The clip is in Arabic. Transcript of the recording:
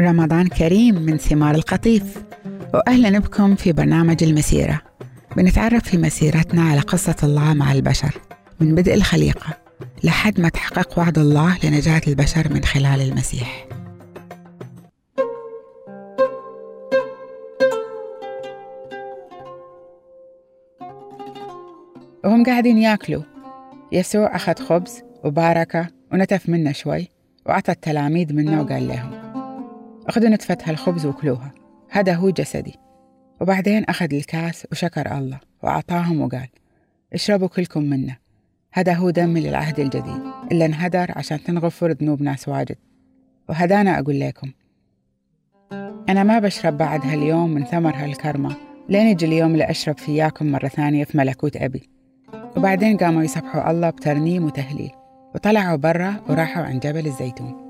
رمضان كريم من ثمار القطيف. وأهلا بكم في برنامج المسيرة. بنتعرف في مسيرتنا على قصة الله مع البشر من بدء الخليقة لحد ما تحقق وعد الله لنجاة البشر من خلال المسيح. وهم قاعدين ياكلوا. يسوع أخذ خبز وباركة ونتف منه شوي وأعطى التلاميذ منه وقال لهم. أخذوا نتفة هالخبز وكلوها هذا هو جسدي. وبعدين أخذ الكاس وشكر الله وأعطاهم وقال اشربوا كلكم منه. هذا هو دمي للعهد الجديد. إلا انهدر عشان تنغفر ذنوب ناس واجد. وهدانا أقول لكم. أنا ما بشرب بعد هاليوم من ثمر هالكرمة. لين يجي اليوم اللي أشرب فياكم مرة ثانية في ملكوت أبي. وبعدين قاموا يسبحوا الله بترنيم وتهليل. وطلعوا برا وراحوا عند جبل الزيتون.